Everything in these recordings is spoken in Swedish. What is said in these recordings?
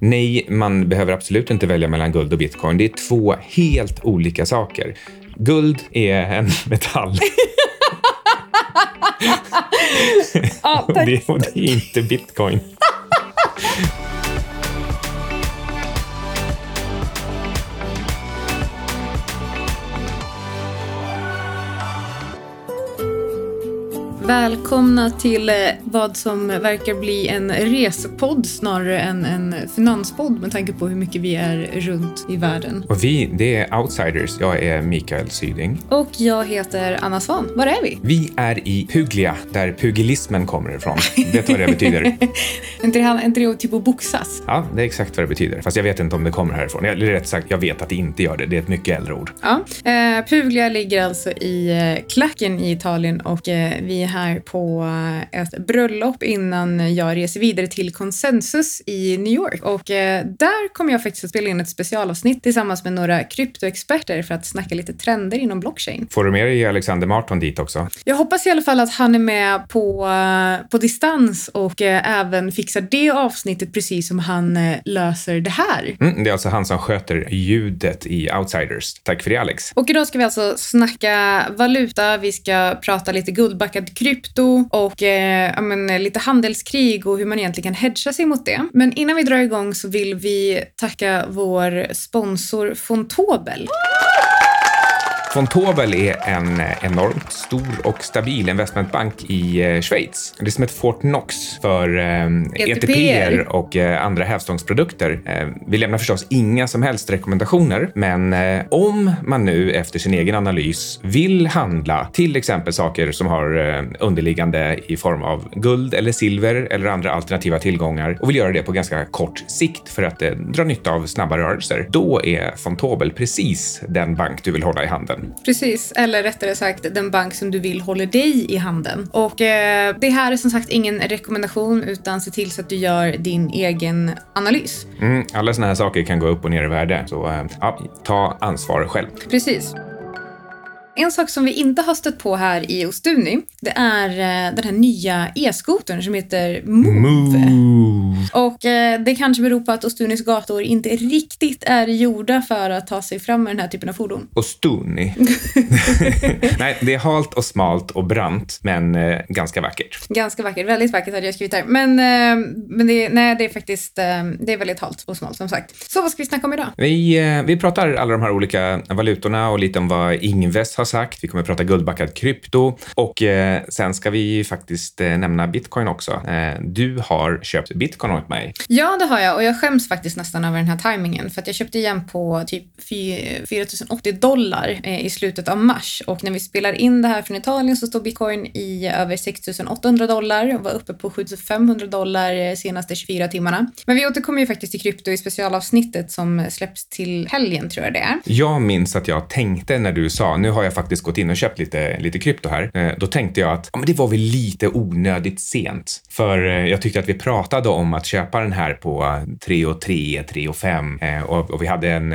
Nej, man behöver absolut inte välja mellan guld och bitcoin. Det är två helt olika saker. Guld är en metall. Ja, det, och det är inte bitcoin. Välkomna till eh, vad som verkar bli en resepodd snarare än en finanspodd med tanke på hur mycket vi är runt i världen. Och vi, det är outsiders. Jag är Mikael Syding. Och jag heter Anna Svan. Var är vi? Vi är i Puglia, där pugilismen kommer ifrån. Vet du vad det betyder? Inte det, inte det typ att boxas? Ja, det är exakt vad det betyder. Fast jag vet inte om det kommer härifrån. Eller rätt sagt, jag vet att det inte gör det. Det är ett mycket äldre ord. Ja. Eh, Puglia ligger alltså i eh, klacken i Italien och eh, vi är här på ett bröllop innan jag reser vidare till Consensus i New York. Och eh, där kommer jag faktiskt att spela in ett specialavsnitt tillsammans med några kryptoexperter för att snacka lite trender inom blockchain. Får du med dig Alexander Marton dit också? Jag hoppas i alla fall att han är med på, eh, på distans och eh, även fixar det avsnittet precis som han löser det här. Mm, det är alltså han som sköter ljudet i Outsiders. Tack för det Alex. Och idag ska vi alltså snacka valuta, vi ska prata lite guldbackad krypto krypto och eh, ja, men, lite handelskrig och hur man egentligen kan hedga sig mot det. Men innan vi drar igång så vill vi tacka vår sponsor Fontobel. Fontobel är en enormt stor och stabil investmentbank i eh, Schweiz. Det är som ett Fort Knox för eh, ETP och eh, andra hävstångsprodukter. Eh, vi lämnar förstås inga som helst rekommendationer, men eh, om man nu efter sin egen analys vill handla till exempel saker som har eh, underliggande i form av guld eller silver eller andra alternativa tillgångar och vill göra det på ganska kort sikt för att eh, dra nytta av snabba rörelser, då är Fontobel precis den bank du vill hålla i handen. Precis, eller rättare sagt den bank som du vill håller dig i handen. Och eh, det här är som sagt ingen rekommendation utan se till så att du gör din egen analys. Mm, alla såna här saker kan gå upp och ner i värde, så eh, ja, ta ansvar själv. Precis. En sak som vi inte har stött på här i Ostuni, det är eh, den här nya e-skotern som heter Move. Och eh, det kanske beror på att Ostunis gator inte riktigt är gjorda för att ta sig fram med den här typen av fordon. Och Stuni. Nej, det är halt och smalt och brant, men eh, ganska vackert. Ganska vackert, väldigt vackert hade jag skrivit här. Men, men det, nej, det är faktiskt det är väldigt halt och smalt som sagt. Så vad ska vi snacka om idag? Vi, vi pratar alla de här olika valutorna och lite om vad Ingves har sagt. Vi kommer prata guldbackad krypto och eh, sen ska vi faktiskt eh, nämna bitcoin också. Eh, du har köpt bitcoin åt mig. Ja, det har jag och jag skäms faktiskt nästan över den här tajmingen för att jag köpte igen på typ fy- 4080 dollar eh, i slutet av mars och när vi spelar in det här från Italien så står bitcoin i över 6800 dollar och var uppe på 7500 dollar eh, senaste 24 timmarna. Men vi återkommer ju faktiskt till krypto i specialavsnittet som släpps till helgen tror jag det är. Jag minns att jag tänkte när du sa, nu har jag faktiskt gått in och köpt lite, lite krypto här. Eh, då tänkte jag att ja, men det var väl lite onödigt sent. För eh, jag tyckte att vi pratade om att köpa den här på eh, 3 och 3, 3 och 5 eh, och, och vi, hade en,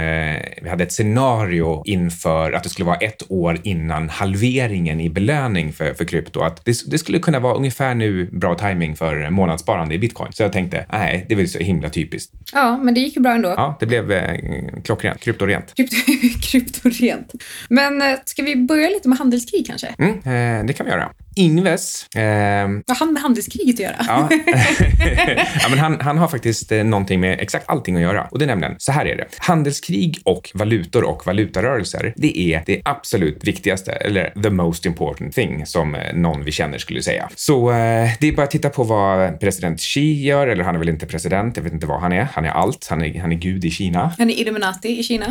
vi hade ett scenario inför att det skulle vara ett år innan halveringen i belöning för, för krypto. Att det, det skulle kunna vara ungefär nu bra timing för månadssparande i bitcoin. Så jag tänkte, nej, det är väl så himla typiskt. Ja, men det gick ju bra ändå. Ja, det blev eh, klockrent, kryptorent. Krypto, kryptorent. Men ska vi börja lite med handelskrig kanske? Mm, eh, det kan vi göra. Ingves, eh, Vad har med handelskriget att göra? ja. ja, men han, han har faktiskt eh, någonting med exakt allting att göra. Och det är nämligen, så här är det. Handelskrig och valutor och valutarörelser, det är det absolut viktigaste, eller the most important thing, som eh, någon vi känner skulle säga. Så eh, det är bara att titta på vad president Xi gör, eller han är väl inte president, jag vet inte vad han är. Han är allt, han är, han är gud i Kina. Han är Illuminati i Kina.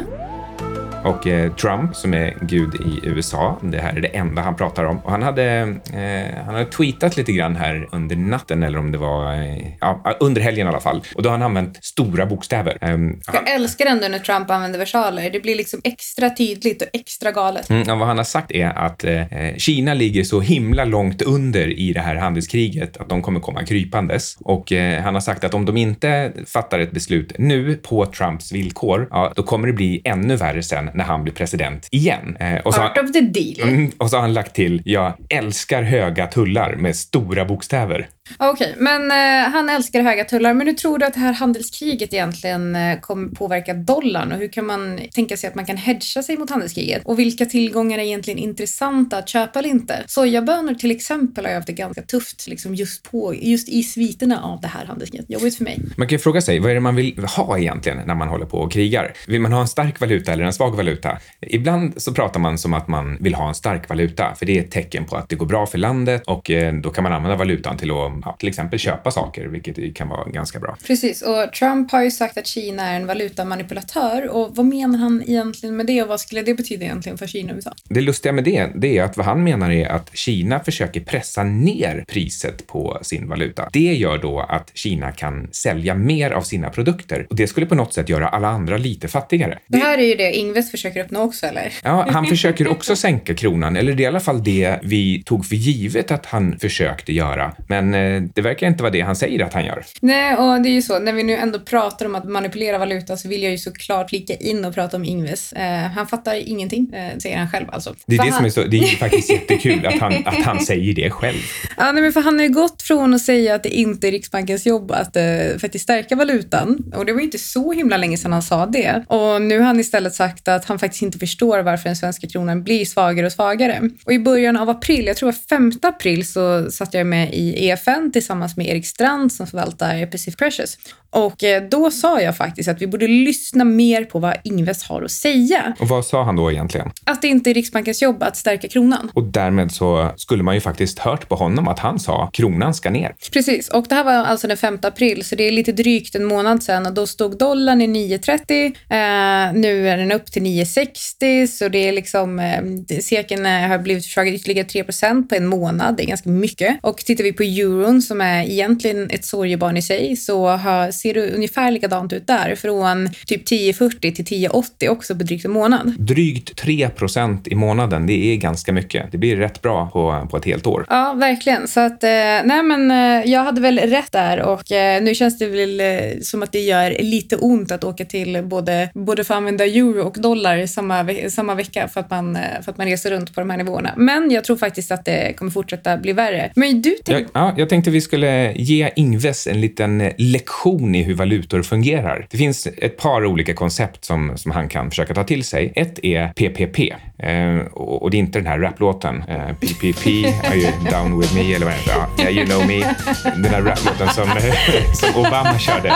Och eh, Trump som är gud i USA. Det här är det enda han pratar om. Och han hade, eh, han hade tweetat lite grann här under natten eller om det var eh, ja, under helgen i alla fall. Och då har han använt stora bokstäver. Um, Jag älskar ändå när Trump använder versaler. Det blir liksom extra tydligt och extra galet. Mm, och vad han har sagt är att eh, Kina ligger så himla långt under i det här handelskriget att de kommer komma krypandes. Och eh, han har sagt att om de inte fattar ett beslut nu på Trumps villkor, ja, då kommer det bli ännu värre sen när han blir president igen. Eh, och, så Part of the deal. mm, och så har han lagt till, jag älskar höga tullar med stora bokstäver. Okej, okay, men eh, han älskar höga tullar. Men hur tror du att det här handelskriget egentligen eh, kommer påverka dollarn och hur kan man tänka sig att man kan hedga sig mot handelskriget? Och vilka tillgångar är egentligen intressanta att köpa eller inte? Sojabönor till exempel har jag haft det ganska tufft liksom just, på, just i sviterna av det här handelskriget. Jobbigt för mig. Man kan ju fråga sig, vad är det man vill ha egentligen när man håller på och krigar? Vill man ha en stark valuta eller en svag valuta? Ibland så pratar man som att man vill ha en stark valuta, för det är ett tecken på att det går bra för landet och eh, då kan man använda valutan till att ja, till exempel köpa saker, vilket kan vara ganska bra. Precis, och Trump har ju sagt att Kina är en valutamanipulatör och vad menar han egentligen med det och vad skulle det betyda egentligen för Kina och USA? Det lustiga med det, det är att vad han menar är att Kina försöker pressa ner priset på sin valuta. Det gör då att Kina kan sälja mer av sina produkter och det skulle på något sätt göra alla andra lite fattigare. Det här är ju det Ingves försöker uppnå också, eller? Ja, han försöker också sänka kronan, eller det är i alla fall det vi tog för givet att han försökte göra. Men eh, det verkar inte vara det han säger att han gör. Nej, och det är ju så, när vi nu ändå pratar om att manipulera valuta så vill jag ju såklart flika in och prata om Ingves. Eh, han fattar ingenting, eh, säger han själv alltså. Det är, det, som är så, det är faktiskt jättekul att han, att han säger det själv. Ja, nej, men för han har ju gått från att säga att det inte är Riksbankens jobb att eh, faktiskt stärka valutan och det var ju inte så himla länge sedan han sa det. Och nu har han istället sagt att han faktiskt inte förstår varför den svenska kronan blir svagare och svagare. Och i början av april, jag tror det var 5 april, så satt jag med i EFN tillsammans med Erik Strand som förvaltar Pacific Precious. Och eh, då sa jag faktiskt att vi borde lyssna mer på vad Ingves har att säga. Och vad sa han då egentligen? Att det inte är Riksbankens jobb att stärka kronan. Och därmed så skulle man ju faktiskt hört på honom att han sa kronan ska ner. Precis, och det här var alltså den 5 april, så det är lite drygt en månad sedan och då stod dollarn i 9,30. Eh, nu är den upp till 9,60 så det är liksom, eh, seken har blivit försvagad ytterligare 3% på en månad. Det är ganska mycket. Och tittar vi på euron som är egentligen ett sorgebarn i sig så har ser det ungefär likadant ut där. Från typ 10,40 till 10,80 också på drygt en månad. Drygt 3 procent i månaden, det är ganska mycket. Det blir rätt bra på, på ett helt år. Ja, verkligen. Så att, eh, nej men eh, jag hade väl rätt där och eh, nu känns det väl som att det gör lite ont att åka till både, både för att använda euro och dollar samma, samma vecka för att, man, för att man reser runt på de här nivåerna. Men jag tror faktiskt att det kommer fortsätta bli värre. Men du tänk... ja, ja, jag tänkte vi skulle ge Ingves en liten eh, lektion i hur valutor fungerar. Det finns ett par olika koncept som, som han kan försöka ta till sig. Ett är PPP eh, och, och, det är inte den här raplåten eh, PPP, are you down with me eller vad heter det? Yeah, you know me. Den här raplåten som, som Obama körde.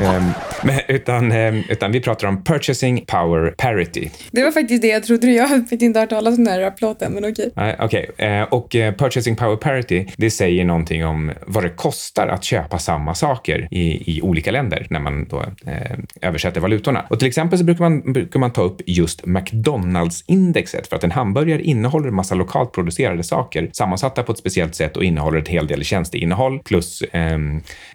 Eh, men, utan, eh, utan vi pratar om purchasing power parity. Det var faktiskt det jag trodde. Jag hade inte hört talas om den här raplåten, men okej. Okay. Okej, okay. Eh, och eh, purchasing power parity, det säger någonting om vad det kostar att köpa samma saker i, i olika länder när man då eh, översätter valutorna. Och till exempel så brukar man, brukar man ta upp just McDonalds-indexet för att en hamburgare innehåller en massa lokalt producerade saker sammansatta på ett speciellt sätt och innehåller ett hel del tjänsteinnehåll plus eh,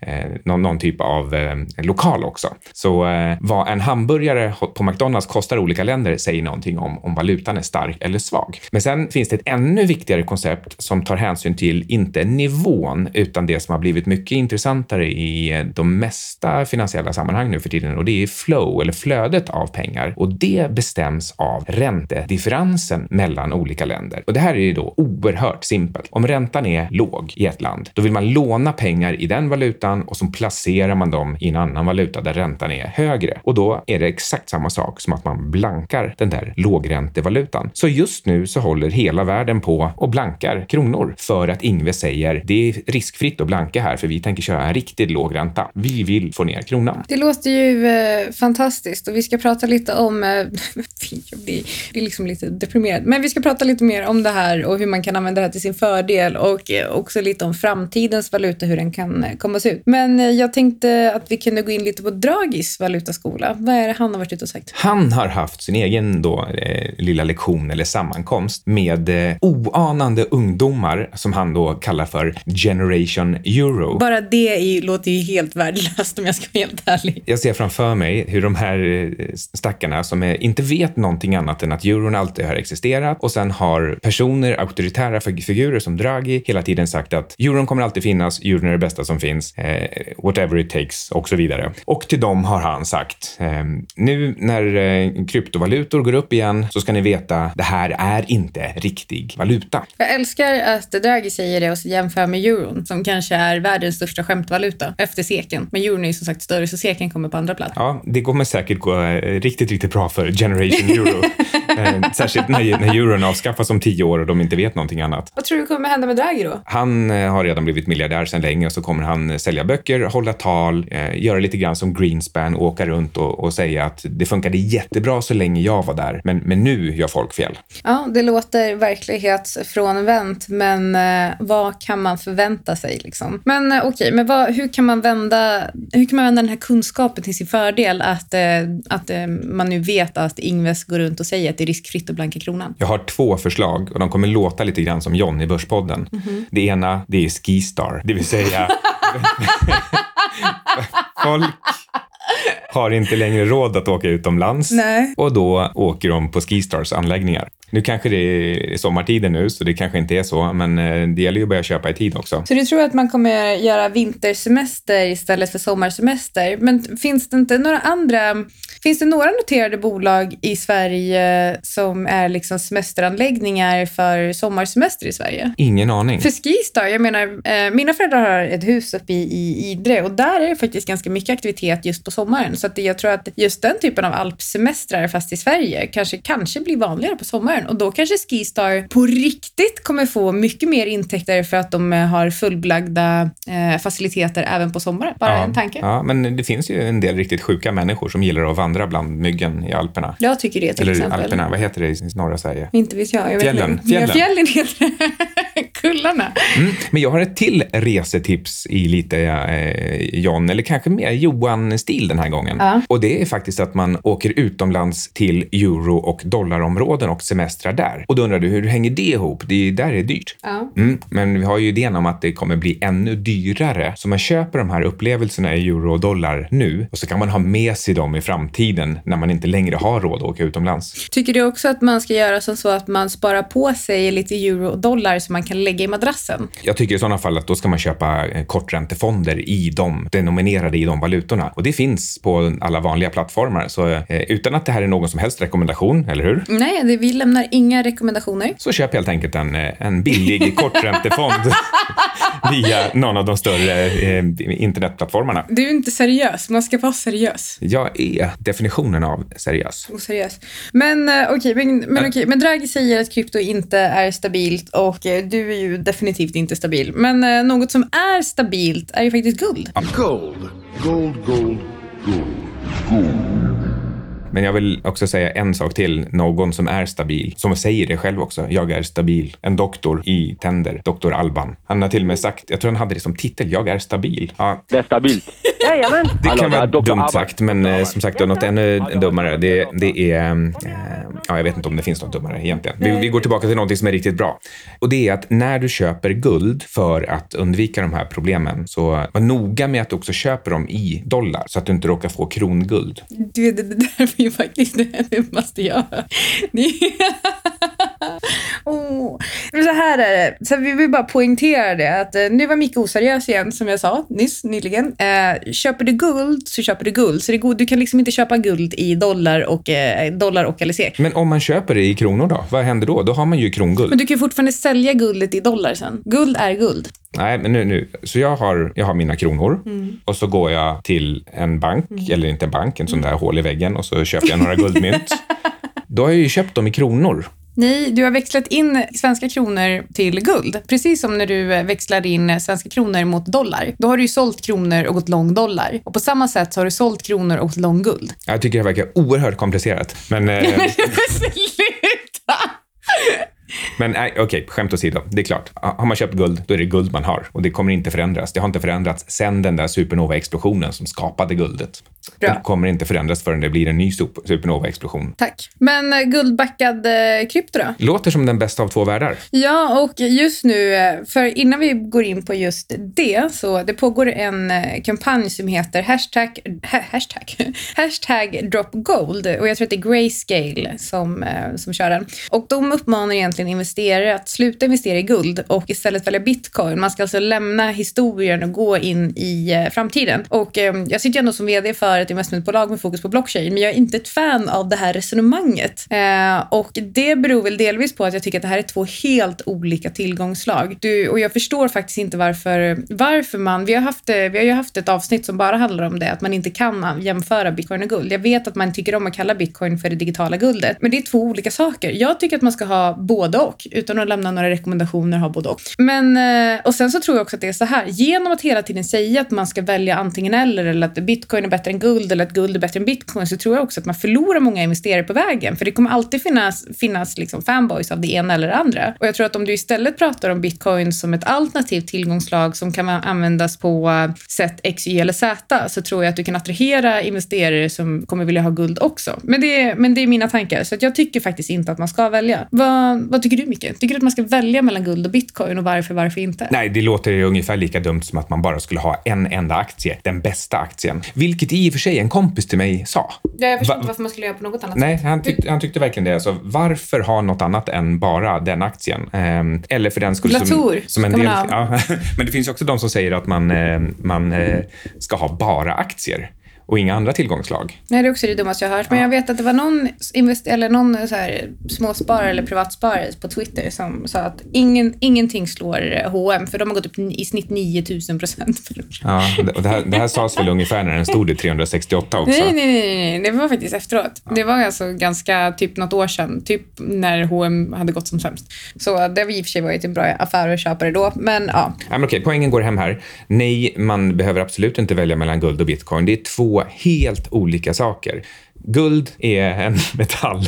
eh, någon, någon, typ av eh, lokal också. Så eh, vad en hamburgare på McDonalds kostar olika länder säger någonting om om valutan är stark eller svag. Men sen finns det ett ännu viktigare koncept som tar hänsyn till inte nivån utan det som har blivit mycket intressantare i eh, de mesta finansiella sammanhang nu för tiden och det är flow eller flödet av pengar och det bestäms av räntedifferensen mellan olika länder. Och det här är ju då oerhört simpelt. Om räntan är låg i ett land, då vill man låna pengar i den valutan och så placerar man dem i en annan valuta där räntan är högre. Och då är det exakt samma sak som att man blankar den där lågräntevalutan. Så just nu så håller hela världen på och blankar kronor för att Ingve säger det är riskfritt att blanka här för vi tänker köra en riktigt låg ränta. Vi vill få ner kronan. Det låter ju eh, fantastiskt och vi ska prata lite om, eh, jag blir, liksom lite deprimerad, men vi ska prata lite mer om det här och hur man kan använda det här till sin fördel och eh, också lite om framtidens valuta, hur den kan eh, komma att se ut. Men eh, jag tänkte att vi kunde gå in lite på Dragis valutaskola. Vad är det han har varit ute och sagt? Han har haft sin egen då, eh, lilla lektion eller sammankomst med eh, oanande ungdomar som han då kallar för Generation Euro. Bara det är, låter ju helt värdelöst om jag ska vara helt ärlig. Jag ser framför mig hur de här eh, stackarna som är, inte vet någonting annat än att euron alltid har existerat och sen har personer, auktoritära figurer som Draghi hela tiden sagt att euron kommer alltid finnas, euron är det bästa som finns, eh, whatever it takes och så vidare. Och till dem har han sagt, eh, nu när eh, kryptovalutor går upp igen så ska ni veta, det här är inte riktig valuta. Jag älskar att Draghi säger det och jämför med euron som kanske är världens största skämtvaluta efter seken. Men euron är ju som sagt större så seken kommer på andra plats. Ja, det kommer säkert gå eh, riktigt, riktigt bra för generation euro. Eh, särskilt när, när euron avskaffas om tio år och de inte vet någonting annat. Vad tror du kommer hända med Draghi då? Han eh, har redan blivit miljardär sedan länge och så kommer han sälja böcker, hålla tal, göra lite grann som Greenspan, åka runt och, och säga att det funkade jättebra så länge jag var där, men, men nu gör folk fel. Ja, det låter verklighetsfrånvänt, men vad kan man förvänta sig liksom? Men okej, okay, men vad, hur kan man vända, hur kan man vända den här kunskapen till sin fördel att, att man nu vet att Ingves går runt och säger det är riskfritt att blanka kronan? Jag har två förslag och de kommer låta lite grann som John i Börspodden. Mm -hmm. Det ena, det är Skistar, det vill säga folk har inte längre råd att åka utomlands Nej. och då åker de på Skistars anläggningar. Nu kanske det är sommartider nu, så det kanske inte är så, men eh, det gäller ju att börja köpa i tid också. Så du tror att man kommer göra vintersemester istället för sommarsemester? Men finns det inte några andra Finns det några noterade bolag i Sverige som är liksom semesteranläggningar för sommarsemester i Sverige? Ingen aning. För Skistar, jag menar, eh, mina föräldrar har ett hus uppe i, i Idre och där är det faktiskt ganska mycket aktivitet just på sommaren. Så att jag tror att just den typen av alpsemestrar, fast i Sverige, kanske, kanske blir vanligare på sommaren. Och då kanske Skistar på riktigt kommer få mycket mer intäkter för att de har fullbelagda eh, faciliteter även på sommaren. Bara ja, en tanke. Ja, men det finns ju en del riktigt sjuka människor som gillar att vandra bland myggen i Alperna. Jag tycker det till Eller exempel. Alperna, vad heter det i norra Sverige? Inte vet jag. jag fjällen. Vet fjällen. Fjällen heter det. Kullarna. Mm, men jag har ett till resetips i lite eh, John, eller kanske mer Johan-stil den här gången. Ja. Och det är faktiskt att man åker utomlands till euro och dollarområden och semestrar där. Och då undrar du, hur hänger det ihop? Det är, där är dyrt. Ja. Mm, men vi har ju idén om att det kommer bli ännu dyrare. Så man köper de här upplevelserna i euro och dollar nu och så kan man ha med sig dem i framtiden när man inte längre har råd att åka utomlands. Tycker du också att man ska göra som så att man sparar på sig lite euro och dollar som man kan lägga i madrassen? Jag tycker i sådana fall att då ska man köpa eh, korträntefonder i dem, denominerade i de valutorna. Och det finns på alla vanliga plattformar. Så eh, utan att det här är någon som helst rekommendation, eller hur? Nej, det, vi lämnar inga rekommendationer. Så köp helt enkelt en, eh, en billig korträntefond via någon av de större eh, internetplattformarna. Du är inte seriös. Man ska vara seriös. Jag är definitionen av seriös. Oseriös. Men okej, okay, men, men, okay, men Draghi säger att krypto inte är stabilt och eh, du är ju definitivt inte stabil. Men eh, något som är stabilt är ju faktiskt guld. Gold, gold, gold, gold, gold. Men jag vill också säga en sak till. Någon som är stabil, som säger det själv också. Jag är stabil. En doktor i tänder, doktor Alban. Han har till och med sagt, jag tror han hade det som titel, jag är stabil. Ja. Det är stabilt. Jajamän. Det kan vara dumt sagt, men eh, som sagt något ännu dummare. Det, det är, eh, ja, jag vet inte om det finns något dummare egentligen. Vi, vi går tillbaka till något som är riktigt bra. Och det är att när du köper guld för att undvika de här problemen, så var noga med att du också köper dem i dollar så att du inte råkar få kronguld. Du, det, det där är ju faktiskt det dummaste jag. Det- oh. Men Så här är det. Så vi vill bara poängtera det. Att, eh, nu var Micke oseriös igen, som jag sa nyss, nyligen. Eh, köper du guld så köper du guld. Så det går, du kan liksom inte köpa guld i dollar och, eh, dollar och SEK. Men om man köper det i kronor då? Vad händer då? Då har man ju kronguld. Men du kan ju fortfarande sälja guldet i dollar sen. Guld är guld. Nej, men nu, nu. Så jag har, jag har mina kronor Mm. och så går jag till en bank, eller inte en bank, en sån där hål i väggen och så köper jag några guldmynt. Då har jag ju köpt dem i kronor. Nej, du har växlat in svenska kronor till guld. Precis som när du eh, växlar in svenska kronor mot dollar. Då har du ju sålt kronor och gått lång dollar. Och på samma sätt så har du sålt kronor och gått lång guld. Jag tycker det verkar oerhört komplicerat. Men eh, sluta! Men nej, okej, skämt åsido. Det är klart. Har man köpt guld, då är det guld man har. Och det kommer inte förändras. Det har inte förändrats sen den där supernova-explosionen som skapade guldet. Bra. Det kommer inte förändras förrän det blir en ny sup- supernova-explosion. Tack. Men eh, guldbackad eh, krypto då? Låter som den bästa av två världar. Ja, och just nu, eh, för innan vi går in på just det, så det pågår en kampanj som heter hashtag, ha, hashtag, hashtag drop gold och jag tror att det är Grayscale som, som kör den. Och de uppmanar egentligen investerare att sluta investera i guld och istället välja bitcoin. Man ska alltså lämna historien och gå in i eh, framtiden. Och eh, jag sitter ju ändå som vd för ett investmentbolag med fokus på blockchain, men jag är inte ett fan av det här resonemanget. Eh, och det beror väl delvis på att jag tycker att det här är två helt olika tillgångsslag. Du, och jag förstår faktiskt inte varför, varför man, vi har, haft, eh, vi har ju haft ett avsnitt som bara handlar om det, att man inte kan jämföra bitcoin och guld. Jag vet att man tycker om att kalla bitcoin för det digitala guldet, men det är två olika saker. Jag tycker att man ska ha både både och, utan att lämna några rekommendationer, ha både och. Men, eh, och sen så tror jag också att det är så här, genom att hela tiden säga att man ska välja antingen eller, eller att bitcoin är bättre än guld eller att guld är bättre än bitcoin, så tror jag också att man förlorar många investerare på vägen. För det kommer alltid finnas, finnas liksom fanboys av det ena eller det andra. Och jag tror att om du istället pratar om bitcoin som ett alternativt tillgångslag som kan användas på eh, sätt X, Y eller Z, så tror jag att du kan attrahera investerare som kommer vilja ha guld också. Men det, är- men det är mina tankar, så att jag tycker faktiskt inte att man ska välja. Vad, vad tycker du, Micke? Tycker du att man ska välja mellan guld och bitcoin och varför, varför inte? Nej, det låter ju ungefär lika dumt som att man bara skulle ha en enda aktie, den bästa aktien. Vilket i och för sig en kompis till mig sa. Jag förstår inte varför man skulle göra på något annat Nej, sätt. han, tyck, han tyckte verkligen det. Alltså, varför ha något annat än bara den aktien? Ehm, eller för den skulle Glatur som, som en del... Ja, men det finns också de som säger att man, eh, man eh, ska ha bara aktier och inga andra tillgångslag. Nej, det är också det dummaste jag har hört. Men jag vet att det var någon, invest- eller någon så här småsparare eller privatsparare på Twitter som sa att ingen, ingenting slår H&M för de har gått upp i snitt 9000 procent. Ja, och det, här, det här sades väl ungefär när den stod i 368 också. Nej, nej, nej, nej, det var faktiskt efteråt. Det var alltså ganska, typ något år sedan, typ när H&M hade gått som sämst. Så det var i och för sig varit en bra affär att köpa det då, men ja. Ja, men okej, poängen går hem här. Nej, man behöver absolut inte välja mellan guld och bitcoin. Det är två helt olika saker. Guld är en metall.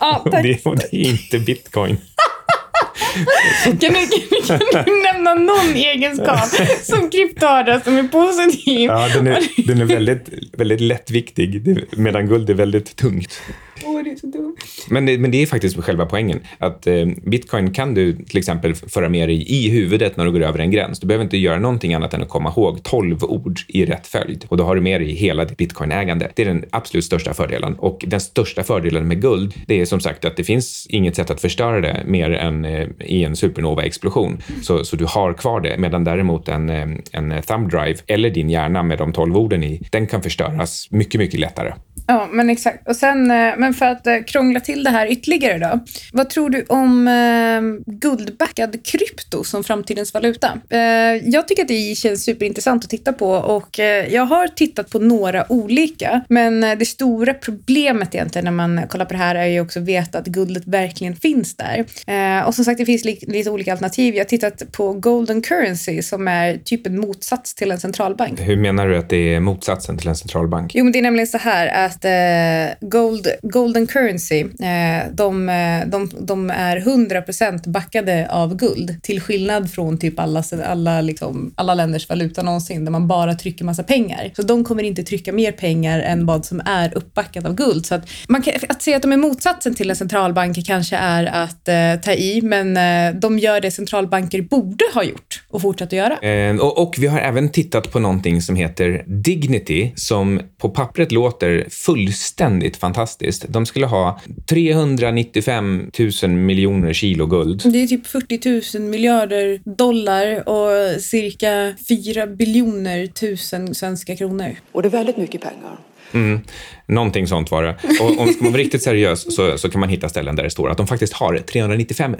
ja det, och det är inte bitcoin. Kan du, kan, kan du nämna någon egenskap som krypto har som är positiv? Ja, den är, den är väldigt, väldigt lättviktig, medan guld är väldigt tungt. Åh, det är så dumt. Men det, men det är faktiskt själva poängen. Att eh, bitcoin kan du till exempel föra med dig i huvudet när du går över en gräns. Du behöver inte göra någonting annat än att komma ihåg 12 ord i rätt följd. Och då har du med dig hela ditt bitcoinägande. Det är den absolut största fördelen. Och den största fördelen med guld, det är som sagt att det finns inget sätt att förstöra det mer än eh, i en supernova-explosion. Så, så du har kvar det. Medan däremot en, eh, en thumb drive eller din hjärna med de 12 orden i, den kan förstöras mycket, mycket lättare. Ja, men exakt. Och sen, eh, men för att eh, krångla krångla till det här ytterligare då. Vad tror du om eh, guldbackad krypto som framtidens valuta? Eh, jag tycker att det känns superintressant att titta på och eh, jag har tittat på några olika. Men eh, det stora problemet egentligen när man kollar på det här är ju också att veta att guldet verkligen finns där. Eh, och som sagt, det finns li- lite olika alternativ. Jag har tittat på golden currency som är typ en motsats till en centralbank. Hur menar du att det är motsatsen till en centralbank? Jo, men det är nämligen så här att eh, gold, golden currency, Eh, de, eh, de, de är 100% backade av guld. Till skillnad från typ alla, alla, liksom, alla länders valuta någonsin, där man bara trycker massa pengar. Så de kommer inte trycka mer pengar än vad som är uppbackat av guld. Så att, man kan, att säga att de är motsatsen till en centralbank kanske är att eh, ta i, men eh, de gör det centralbanker borde ha gjort och fortsatt att göra. Eh, och, och vi har även tittat på någonting som heter Dignity som på pappret låter fullständigt fantastiskt. De skulle ha 395 000 miljoner kilo guld. Det är typ 40 000 miljarder dollar och cirka 4 biljoner tusen svenska kronor. Och det är väldigt mycket pengar. Mm, någonting sånt var det. Och om ska man vara riktigt seriös så, så kan man hitta ställen där det står att de faktiskt har 395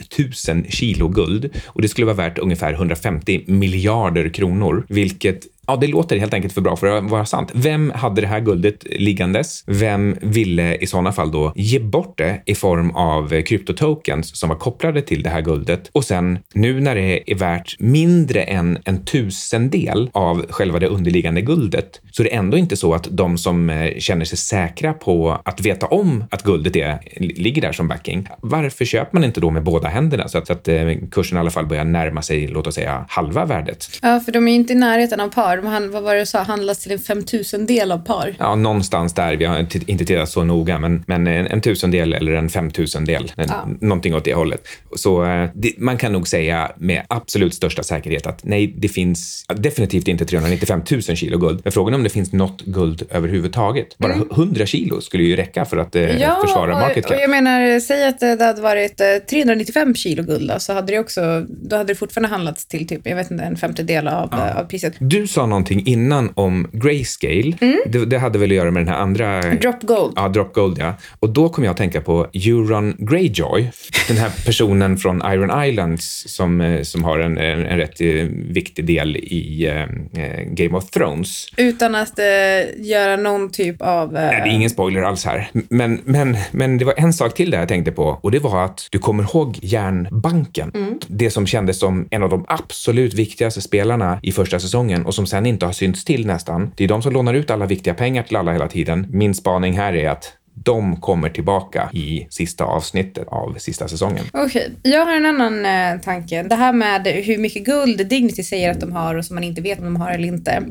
000 kilo guld och det skulle vara värt ungefär 150 miljarder kronor, vilket Ja, det låter helt enkelt för bra för att vara sant. Vem hade det här guldet liggandes? Vem ville i sådana fall då ge bort det i form av kryptotokens som var kopplade till det här guldet? Och sen nu när det är värt mindre än en tusendel av själva det underliggande guldet så är det ändå inte så att de som eh, känner sig säkra på att veta om att guldet är, ligger där som backing. Varför köper man inte då med båda händerna så att, så att eh, kursen i alla fall börjar närma sig, låt oss säga, halva värdet? Ja, för de är ju inte i närheten av par. De vad var det du sa? Handlas till en femtusendel av par. Ja, någonstans där. Vi har inte tittat så noga, men, men en, en tusendel eller en femtusendel. En, Ja. Någonting åt det hållet. Så eh, det, man kan nog säga med absolut största säkerhet att nej, det finns definitivt inte 395 000 kilo guld. Men frågan är om det finns något guld överhuvudtaget. Bara 100 kilo skulle ju räcka för att eh, försvara market Mm. och, cap. och jag menar, säg att det hade varit eh, 395 kilo guld då, så hade det också, då hade det fortfarande handlats till typ, jag vet inte, en femtedel av, eh, av priset. Du sa någonting innan om grayscale. Mm. Det, det hade väl att göra med den här andra... Drop gold. Ja, Drop Gold, ja. Och då kom jag att tänka på Euron Greyjoy, den här personen från Iron Islands som, eh, som har en, en, en rätt eh, viktig del i eh, eh, Game of Thrones. Utan att eh, göra någon typ av... Eh, Nej, det är ingen spoiler alls här. Men, men, men det var en sak till där jag tänkte på och det var att du kommer ihåg järnbanken. Det som kändes som en av de absolut viktigaste spelarna i första säsongen och som sen inte har synts till nästan. Det är de som lånar ut alla viktiga pengar till alla hela tiden. Min spaning här är att de kommer tillbaka i sista avsnittet av sista säsongen. Okej, jag har en annan eh, tanke. Det här med hur mycket guld Dignity säger att de har och som man inte vet om de har eller inte.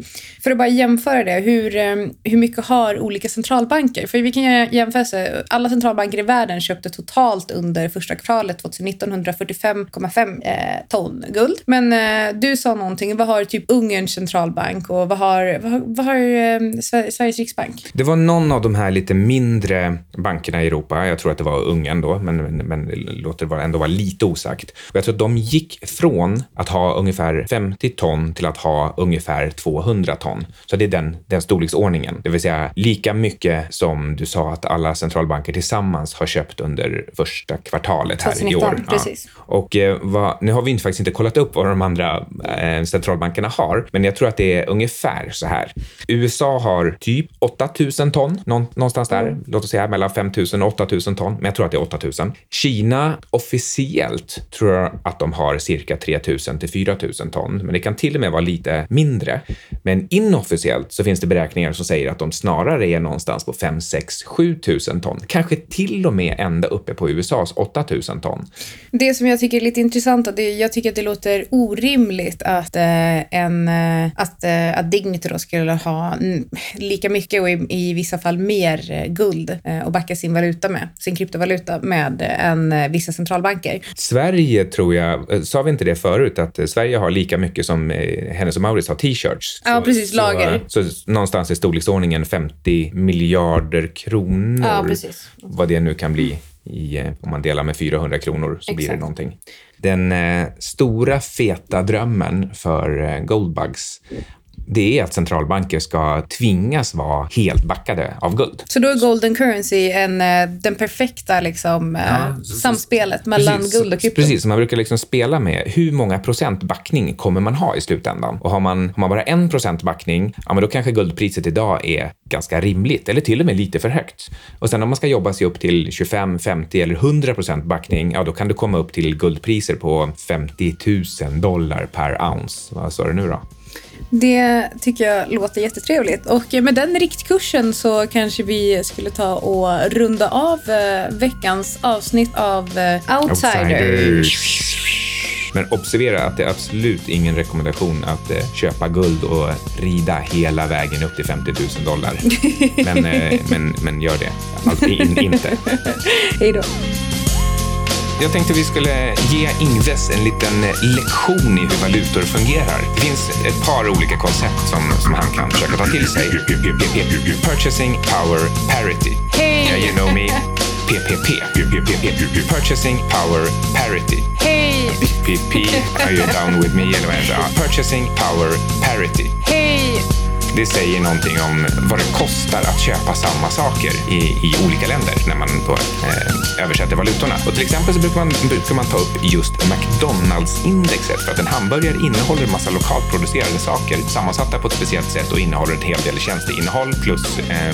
För att bara jämföra det, hur, eh, hur mycket har olika centralbanker? För vi kan göra jämförelse. Alla centralbanker i världen köpte totalt under första kvartalet 2019 145,5 eh, ton guld. Men eh, du sa någonting, vad har typ Ungerns centralbank och vad har, vad vad har eh, Sver- Sveriges riksbank? Det var någon av de här lite mindre bankerna i Europa, jag tror att det var Ungern då, men, men, det låter vara- ändå vara lite osagt. Och jag tror att de gick från att ha ungefär 50 ton till att ha ungefär 200 ton. Så det är den, den storleksordningen, det vill säga lika mycket som du sa att alla centralbanker tillsammans har köpt under första kvartalet här i 2019, år. precis. Och eh, vad, nu har vi inte, faktiskt inte kollat upp vad de andra eh, centralbankerna har, men jag tror att det är ungefär så här. USA har typ 8000 ton, någon, någonstans där. Låt oss säga mellan 5000 och 8000 ton, men jag tror att det är 8 000. Kina officiellt tror jag att de har cirka 3 000 till 4 000 ton, men det kan till och med vara lite mindre. Men inofficiellt så finns det beräkningar som säger att de snarare är någonstans på 5-6-7 000 ton. Kanske till och med ända uppe på USAs 8 000 ton. Det som jag tycker är lite intressant, och det, jag tycker att det låter orimligt att, eh, en, eh, att, eh, att Dignity då skulle ha mm, lika mycket och i, i vissa fall mer eh, guld eh, och backa sin valuta med, sin kryptovaluta med eh, än eh, vissa centralbanker. Sverige tror jag, eh, sa vi inte det förut, att eh, Sverige har lika mycket som eh, Hennes och Mauritz har t-shirts. Ja, precis, lager. Så, så någonstans i storleksordningen 50 miljarder kronor. Ja, precis. Vad det nu kan bli i, eh, om man delar med 400 kronor så blir det Exakt. någonting. Den eh, stora feta drömmen för eh, Goldbugs det är att centralbanker ska tvingas vara helt backade av guld. Så då är golden currency en, eh, den perfekta liksom, eh, Ja, så- samspelet mellan Precis, guld och krypto. Precis, man brukar liksom spela med hur många procent backning kommer man ha i slutändan? Och har man, har man bara en procent backning, ja men då kanske guldpriset idag är ganska rimligt eller till och med lite för högt. Och sen om man ska jobba sig upp till 25, 50 eller 100 procent backning, ja då kan du komma upp till guldpriser på 50 000 dollar per ounce. Vad sa du nu då? Det tycker jag låter jättetrevligt. Och med den riktkursen så kanske vi skulle ta och runda av eh, veckans avsnitt av eh, Outsiders. Men observera att det är absolut ingen rekommendation att eh, köpa guld och rida hela vägen upp till 50 000 dollar. Men, men, men gör det. Alltså, in, inte. Hej då. Jag tänkte vi skulle ge Ingves en liten eh, lektion i hur valutor fungerar. Det finns ett par olika koncept som, som han kan försöka ta till sig. Purchasing Power Parity. Hej! Yeah, you know me. PPP. Purchasing Power Parity. Hej! PPP. Are you down with me? Eller vad Purchasing Power Parity. Hej! Det säger någonting om vad det kostar att köpa samma saker i, i olika länder när man då, eh, översätter valutorna. Och till exempel så brukar man, brukar man ta upp just McDonalds-indexet för att en hamburgare innehåller en massa lokalt producerade saker sammansatta på ett speciellt sätt och innehåller en hel del tjänsteinnehåll plus eh,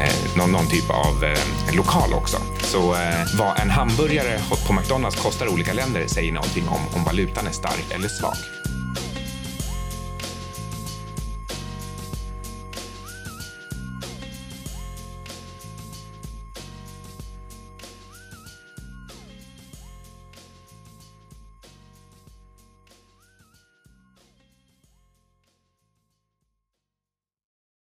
eh, någon, någon typ av eh, lokal också. Så eh, vad en hamburgare på McDonalds kostar i olika länder säger någonting om om valutan är stark eller svag.